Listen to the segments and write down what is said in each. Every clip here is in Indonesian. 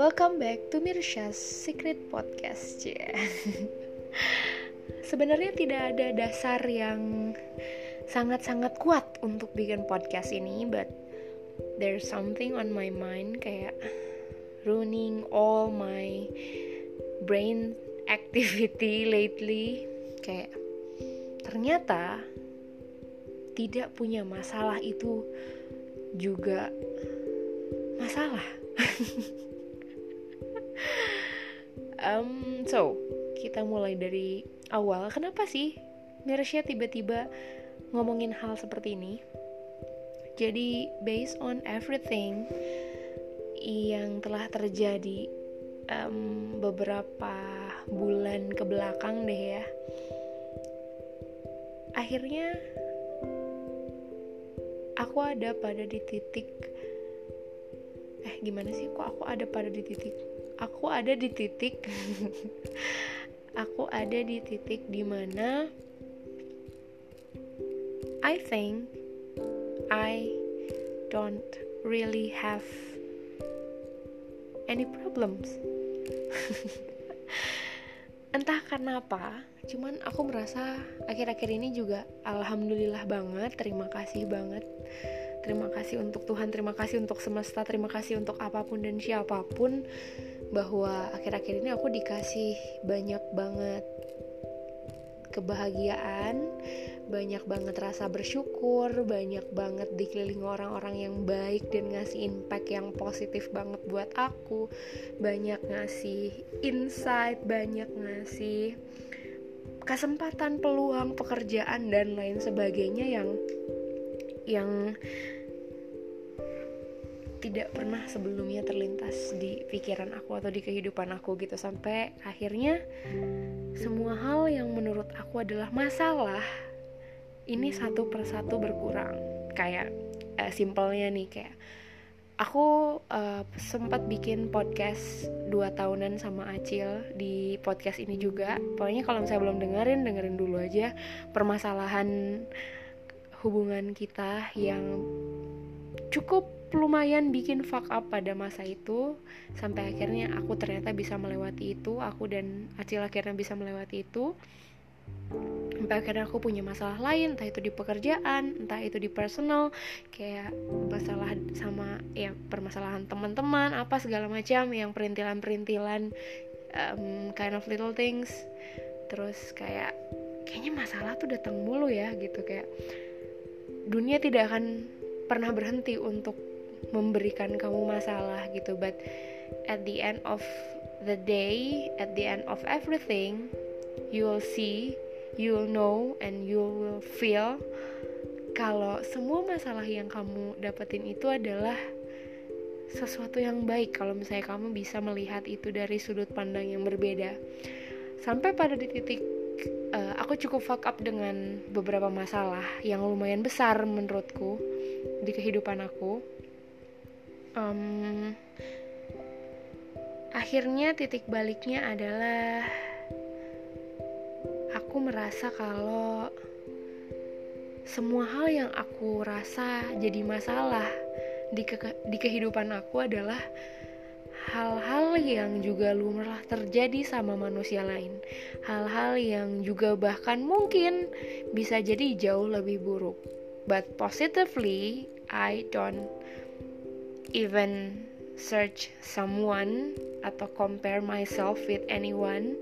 Welcome back to Mirsha's Secret Podcast. Yeah. Sebenarnya tidak ada dasar yang sangat-sangat kuat untuk bikin podcast ini, but there's something on my mind kayak ruining all my brain activity lately. Kayak ternyata tidak punya masalah itu juga masalah. um, so kita mulai dari awal. Kenapa sih Mirsya tiba-tiba ngomongin hal seperti ini? Jadi based on everything yang telah terjadi um, beberapa bulan ke belakang deh ya. Akhirnya aku ada pada di titik eh gimana sih? Kok aku ada pada di titik aku ada di titik aku ada di titik di mana I think I don't really have any problems. Entah karena apa cuman aku merasa akhir-akhir ini juga alhamdulillah banget terima kasih banget terima kasih untuk Tuhan terima kasih untuk semesta terima kasih untuk apa pun dan siapa pun bahwa akhir-akhir ini aku dikasih banyak banget kebahagiaan, banyak banget rasa bersyukur, banyak banget dikelilingi orang-orang yang baik dan ngasih impact yang positif banget buat aku, banyak ngasih insight, banyak ngasih kesempatan, peluang, pekerjaan dan lain sebagainya yang yang tidak pernah sebelumnya terlintas di pikiran aku atau di kehidupan aku gitu. Sampai akhirnya semua hal yang menurut aku adalah masalah ini satu persatu berkurang. Kayak uh, simpelnya nih kayak aku uh, sempat bikin podcast dua tahunan sama Acil di podcast ini juga. Pokoknya kalau misalnya belum dengerin dengerin dulu aja permasalahan hubungan kita yang cukup lumayan bikin fuck up pada masa itu sampai akhirnya aku ternyata bisa melewati itu aku dan Acil akhirnya bisa melewati itu. Sampai akhirnya aku punya masalah lain entah itu di pekerjaan entah itu di personal kayak masalah sama ya permasalahan teman-teman apa segala macam yang perintilan-perintilan um, kind of little things. Terus kayak kayaknya masalah tuh datang mulu ya gitu kayak dunia tidak akan pernah berhenti untuk memberikan kamu masalah gitu but at the end of the day at the end of everything you will see you will know and you will feel kalau semua masalah yang kamu dapetin itu adalah sesuatu yang baik. Kalau misalnya kamu bisa melihat itu dari sudut pandang yang berbeda. Sampai pada di titik aku cukup fuck up dengan beberapa masalah yang lumayan besar menurutku di kehidupan aku. Um, akhirnya titik baliknya adalah aku merasa kalau semua hal yang aku rasa jadi masalah di, ke di kehidupan aku adalah hal-hal yang juga lumrah terjadi sama manusia lain. Hal-hal yang juga bahkan mungkin bisa jadi jauh lebih buruk. But positively, I don't even search someone atau compare myself with anyone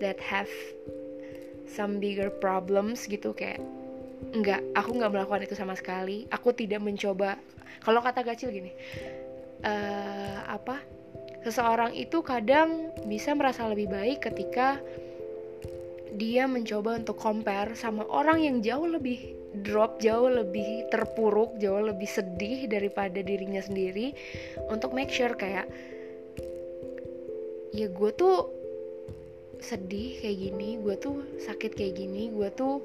that have some bigger problems gitu kayak enggak aku nggak melakukan itu sama sekali aku tidak mencoba kalau kata gacil gini uh, apa seseorang itu kadang bisa merasa lebih baik ketika dia mencoba untuk compare sama orang yang jauh lebih drop jauh lebih terpuruk jauh lebih sedih daripada dirinya sendiri untuk make sure kayak ya gue tuh sedih kayak gini gue tuh sakit kayak gini gue tuh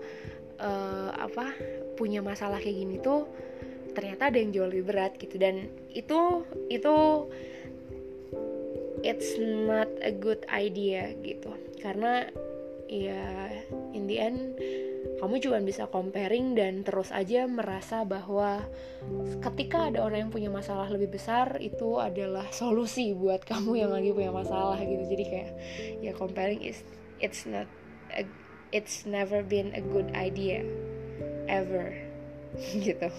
uh, apa punya masalah kayak gini tuh ternyata ada yang jauh lebih berat gitu. Dan itu itu it's not a good idea gitu. Karena ya in the end kamu cuma bisa comparing dan terus aja merasa bahwa ketika ada orang yang punya masalah lebih besar itu adalah solusi buat kamu yang lagi punya masalah gitu. Jadi kayak ya comparing is it's not a, it's never been a good idea ever gitu.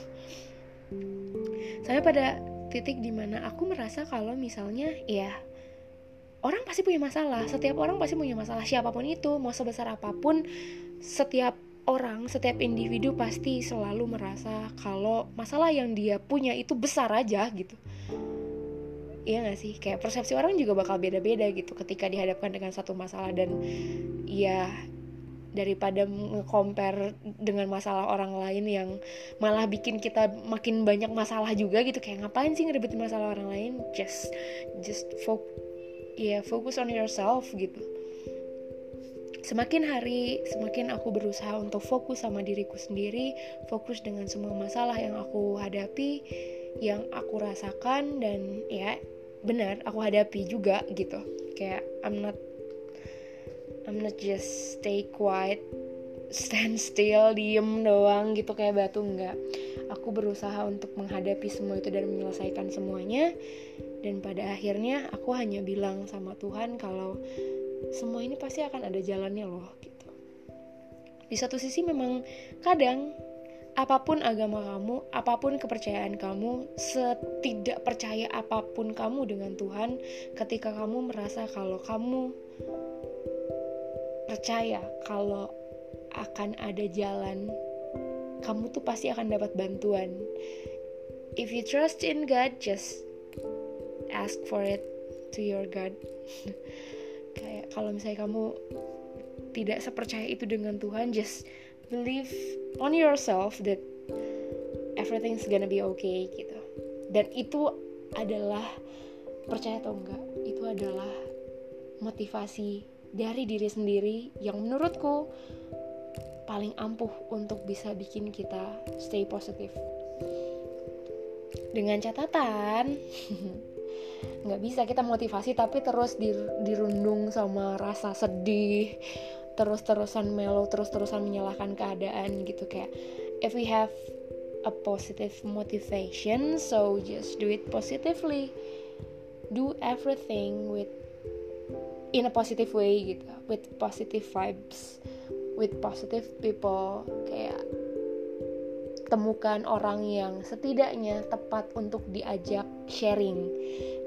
Saya pada titik di mana aku merasa kalau misalnya ya orang pasti punya masalah. Setiap orang pasti punya masalah. Siapa pun itu mau sebesar apa pun setiap orang setiap individu pasti selalu merasa kalau masalah yang dia punya itu besar aja gitu. Iya gak sih? Kayak persepsi orang juga bakal beda-beda gitu ketika dihadapkan dengan satu masalah. Dan ya daripada nge-compare dengan masalah orang lain yang malah bikin kita makin banyak masalah juga gitu. Kayak ngapain sih ngerebetin masalah orang lain? Just just focus ya fokus on yourself gitu. Semakin hari semakin aku berusaha untuk fokus sama diriku sendiri fokus dengan semua masalah yang aku hadapi yang aku rasakan dan ya benar aku hadapi juga gitu. Kayak I'm not I'm not just stay quiet stand still diem doang gitu kayak batu enggak. Aku berusaha untuk menghadapi semua itu dan menyelesaikan semuanya dan pada akhirnya aku hanya bilang sama Tuhan kalau semua ini pasti akan ada jalannya loh gitu di satu sisi memang kadang apa pun agama kamu, apa pun kepercayaan kamu, setidak percaya apa pun kamu dengan Tuhan, ketika kamu merasa kalau kamu percaya kalau akan ada jalan, kamu tuh pasti akan dapat bantuan. If you trust in God, just ask for it to your God. Kayak kalau misalnya kamu tidak sepercaya itu dengan Tuhan just believe on yourself that everything's gonna be okay gitu. Dan itu adalah percaya atau enggak itu adalah motivasi dari diri sendiri yang menurutku paling ampuh untuk bisa bikin kita stay positif dengan catatan nggak bisa kita motivasi tapi terus dirundung sama rasa sedih terus-terusan melo terus-terusan menyalahkan keadaan gitu. Kayak if we have a positive motivation so just do it positively. Do everything with in a positive way gitu with positive vibes with positive people. Kayak temukan orang yang setidaknya tepat untuk diajak sharing,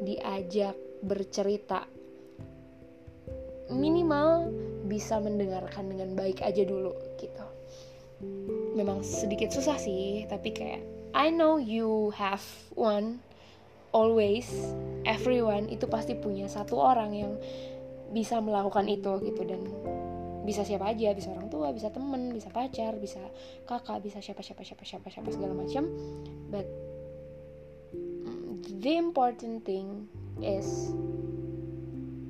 diajak bercerita. Minimal bisa mendengarkan dengan baik aja dulu gitu. Memang sedikit susah sih, tapi kayak I know you have one always everyone itu pasti punya satu orang yang bisa melakukan itu gitu dan bisa siapa aja bisa orang tua bisa temen bisa pacar bisa kakak bisa siapa siapa siapa siapa siapa segala macam but the important thing is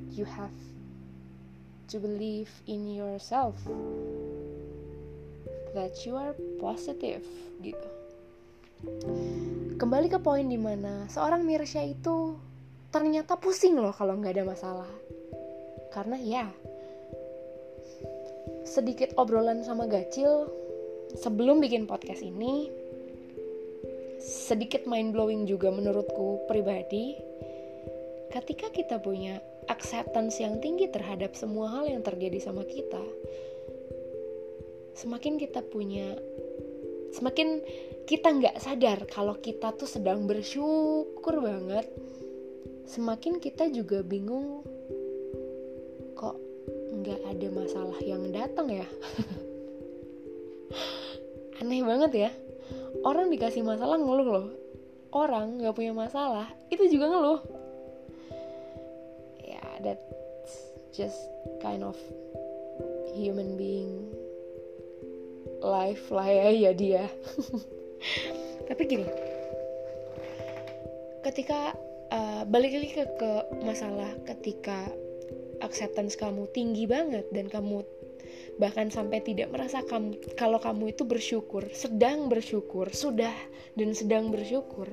you have to believe in yourself that you are positive gitu. Kembali ke poin di mana seorang Mirsya itu ternyata pusing loh kalau nggak ada masalah. Karena ya sedikit obrolan sama Gacil sebelum bikin podcast ini sedikit mind blowing juga menurutku pribadi. Ketika kita punya acceptance yang tinggi terhadap semua hal yang terjadi sama kita semakin kita punya semakin kita nggak sadar kalau kita tuh sedang bersyukur banget semakin kita juga bingung kok nggak ada masalah yang datang ya? Aneh banget ya orang dikasih masalah ngeluh loh. Orang nggak punya masalah itu juga ngeluh. Ya yeah, that's just kind of human being life lah ya ya dia. Tapi gini ketika uh, balik lagi ke, ke masalah ketika acceptance kamu tinggi banget dan kamu bahkan sampai tidak merasa kamu kalau kamu itu bersyukur, sedang bersyukur, sudah dan sedang bersyukur.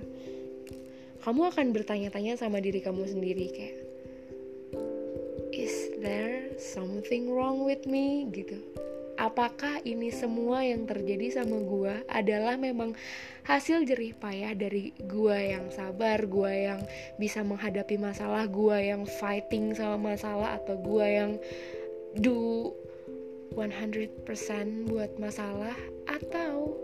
Kamu akan bertanya-tanya sama diri kamu sendiri kayak Is there something wrong with me gitu? apakah ini semua yang terjadi sama gue adalah memang hasil jerih payah dari gue yang sabar gue yang bisa menghadapi masalah gue yang fighting sama masalah atau gue yang do 100% buat masalah atau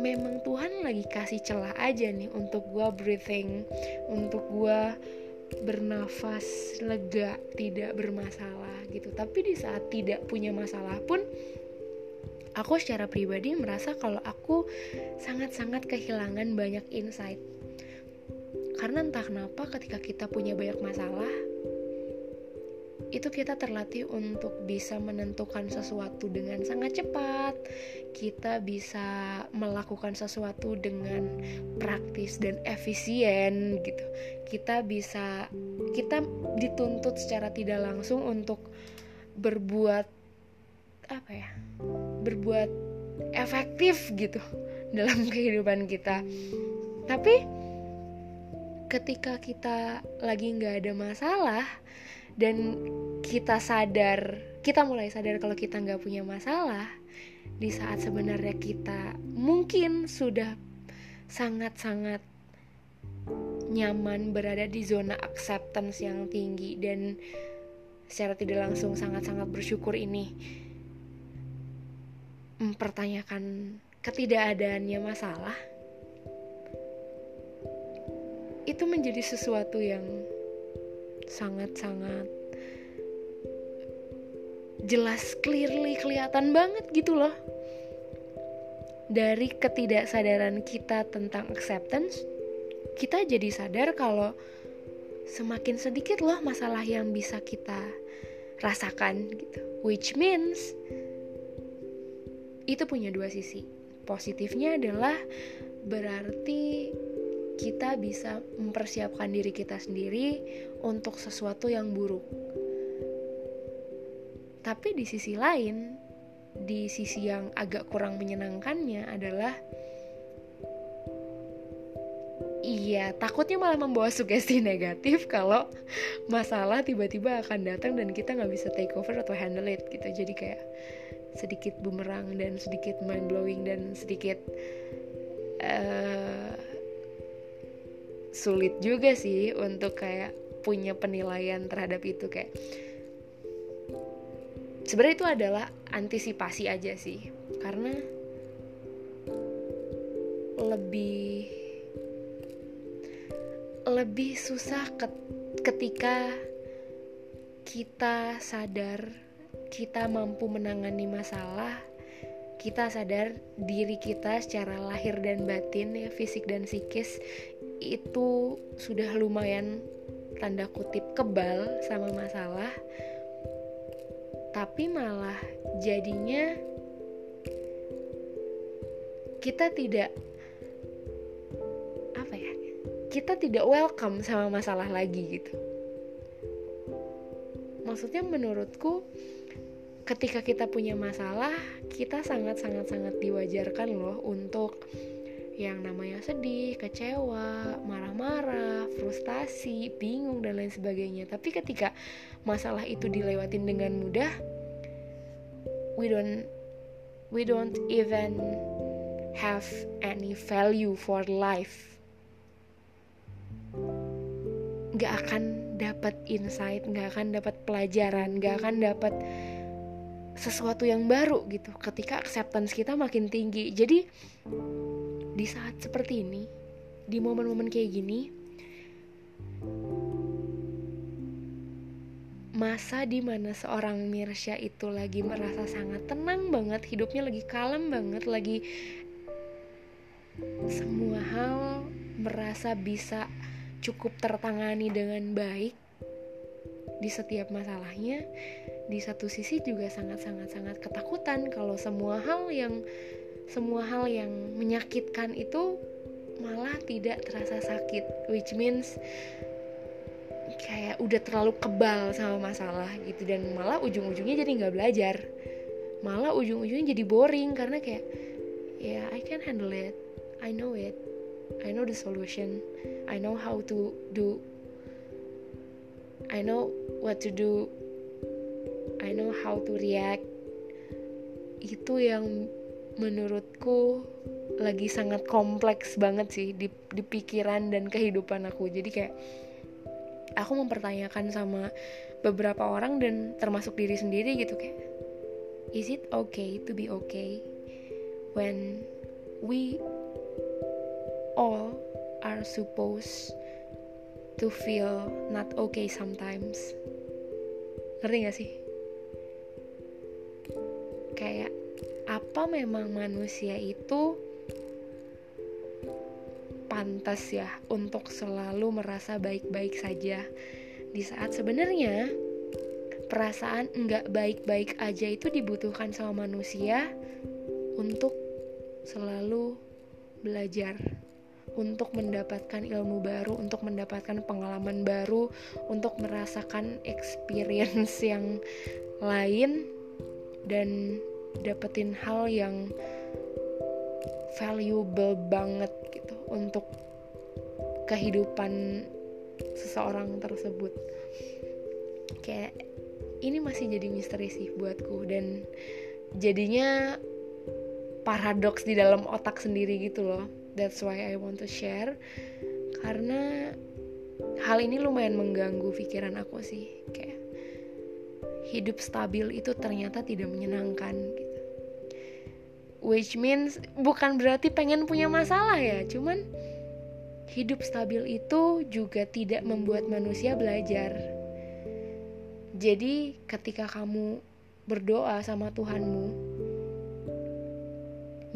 memang Tuhan lagi kasih celah aja nih untuk gue breathing untuk gue bernafas lega tidak bermasalah gitu tapi di saat tidak punya masalah pun aku secara pribadi merasa kalau aku sangat-sangat kehilangan banyak insight. Karena entah kenapa ketika kita punya banyak masalah, itu kita terlatih untuk bisa menentukan sesuatu dengan sangat cepat. Kita bisa melakukan sesuatu dengan praktis dan efisien gitu. Kita bisa kita dituntut secara tidak langsung untuk berbuat apa ya? berbuat efektif gitu dalam kehidupan kita tapi ketika kita lagi nggak ada masalah dan kita sadar kita mulai sadar kalau kita nggak punya masalah di saat sebenarnya kita mungkin sudah sangat-sangat nyaman berada di zona acceptance yang tinggi dan secara tidak langsung sangat-sangat bersyukur ini mempertanyakan ketidakadaannya masalah itu menjadi sesuatu yang sangat-sangat jelas clearly kelihatan banget gitu loh dari ketidaksadaran kita tentang acceptance kita jadi sadar kalau semakin sedikit loh masalah yang bisa kita rasakan gitu which means itu punya dua sisi. Positifnya adalah berarti kita bisa mempersiapkan diri kita sendiri untuk sesuatu yang buruk. Tapi di sisi lain, di sisi yang agak kurang menyenangkannya adalah Iya, takutnya malah membawa sugesti negatif kalau masalah tiba-tiba akan datang dan kita nggak bisa take over atau handle it gitu. Jadi kayak sedikit bumerang dan sedikit mind blowing dan sedikit uh, sulit juga sih untuk kayak punya penilaian terhadap itu kayak sebenarnya itu adalah antisipasi aja sih karena lebih lebih susah ketika kita sadar kita mampu menangani masalah, kita sadar diri kita secara lahir dan batin ya fisik dan psikis itu sudah lumayan tanda kutip kebal sama masalah. Tapi malah jadinya kita tidak apa ya kita tidak welcome sama masalah lagi gitu. Maksudnya menurutku ketika kita punya masalah, kita sangat-sangat-sangat diwajarkan loh untuk yang namanya sedih, kecewa, marah-marah, frustasi, bingung dan lain sebagainya. Tapi ketika masalah itu dilewatin dengan mudah, we don't we don't even have any value for life. Gak akan dapat insight, gak akan dapat pelajaran, gak akan dapat sesuatu yang baru gitu ketika acceptance kita makin tinggi jadi di saat seperti ini di momen-momen kayak gini masa di mana seorang Mirsya itu lagi merasa sangat tenang banget hidupnya lagi kalem banget lagi semua hal merasa bisa cukup tertangani dengan baik di setiap masalahnya di satu sisi juga sangat-sangat-sangat ketakutan kalau semua hal yang semua hal yang menyakitkan itu malah tidak terasa sakit which means kayak udah terlalu kebal sama masalah gitu. Dan malah ujung-ujungnya jadi nggak belajar. Malah ujung-ujungnya jadi boring karena kayak ya yeah, I can handle it. I know it. I know the solution. I know how to do. I know what to do. I know how to react. Itu yang menurutku lagi sangat kompleks banget sih di, di pikiran dan kehidupan aku. Jadi kayak aku mempertanyakan sama beberapa orang dan termasuk diri sendiri gitu kayak is it okay to be okay when we all are supposed to feel not okay sometimes? Ngerti gak sih? Kayak apa memang manusia itu pantas ya untuk selalu merasa baik-baik saja? Di saat sebenarnya perasaan nggak baik-baik aja itu dibutuhkan sama manusia untuk selalu belajar untuk mendapatkan ilmu baru, untuk mendapatkan pengalaman baru, untuk merasakan experience yang lain dan dapetin hal yang valuable banget gitu untuk kehidupan seseorang tersebut. Kayak ini masih jadi misteri sih buatku dan jadinya paradoks di dalam otak sendiri gitu loh. That's why I want to share. Karena hal ini lumayan mengganggu pikiran aku sih. Kayak hidup stabil itu ternyata tidak menyenangkan which means bukan berarti pengen punya masalah ya. Cuman hidup stabil itu juga tidak membuat manusia belajar. Jadi ketika kamu berdoa sama Tuhanmu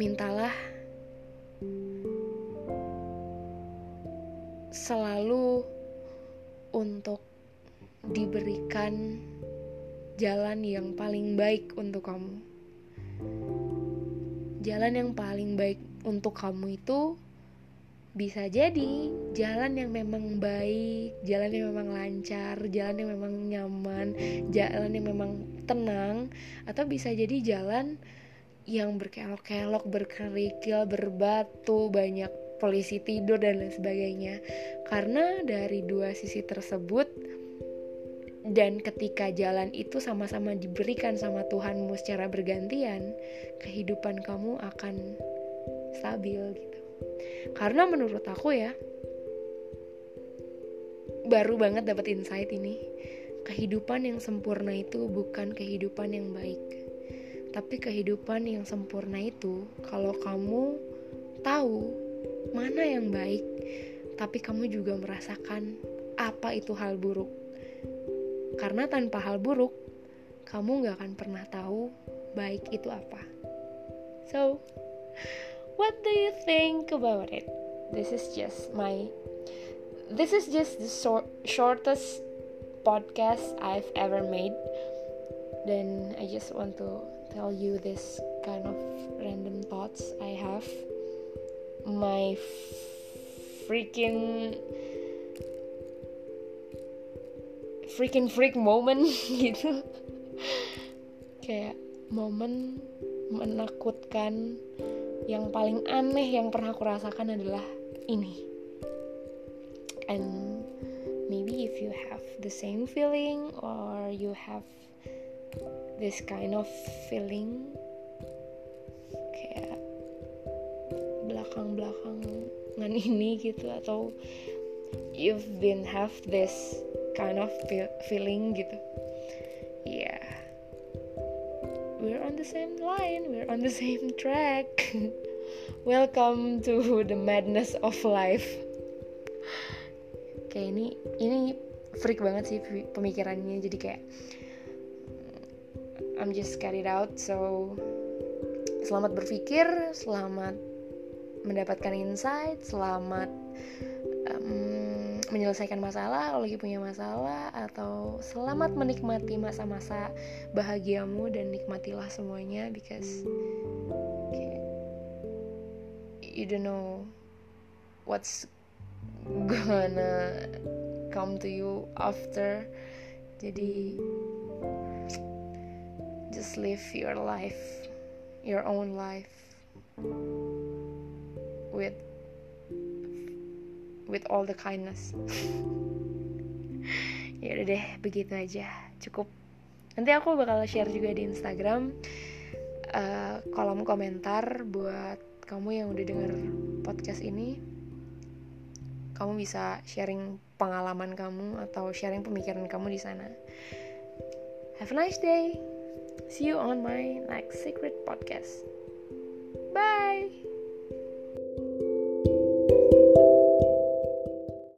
mintalah selalu untuk diberikan jalan yang paling baik untuk kamu jalan yang paling baik untuk kamu itu bisa jadi jalan yang memang baik, jalan yang memang lancar, jalan yang memang nyaman, jalan yang memang tenang, atau bisa jadi jalan yang berkelok-kelok, berkerikil, berbatu, banyak polisi tidur dan lain sebagainya. Karena dari dua sisi tersebut dan ketika jalan itu sama-sama diberikan sama Tuhanmu secara bergantian, kehidupan kamu akan stabil gitu. Karena menurut aku ya, baru banget dapat insight ini. Kehidupan yang sempurna itu bukan kehidupan yang baik. Tapi kehidupan yang sempurna itu kalau kamu tahu mana yang baik, tapi kamu juga merasakan apa itu hal buruk karena tanpa hal buruk, kamu gak akan pernah tahu baik itu apa. So, what do you think about it? This is just my this is just the short, shortest podcast I've ever made. Then I just want to tell you this kind of random thoughts I have. My freaking freaking freak moment gitu. Kayak momen menakutkan yang paling aneh yang pernah aku rasakan adalah ini. And maybe if you have the same feeling or you have this kind of feeling kayak belakang-belakangan ini gitu atau you've been have this kind of feel, feeling gitu. Yeah. We're on the same line we're on the same track. Welcome to the madness of life. Kayak ini ini freak banget sih pemikirannya. Jadi kayak I'm just carried out so selamat berpikir selamat mendapatkan insight selamat um, menyelesaikan masalah kalau lagi punya masalah atau selamat menikmati masa-masa bahagiamu dan nikmatilah semuanya because okay, you don't know what's gonna come to you after. Jadi just live your life your own life with with all the kindness. Ya udah deh begitu aja. Cukup. Nanti aku bakal share juga di Instagram. Uh, kolom komentar buat kamu yang udah denger podcast ini. Kamu bisa sharing pengalaman kamu atau sharing pemikiran kamu di sana. Have a nice day. See you on my next secret podcast. Bye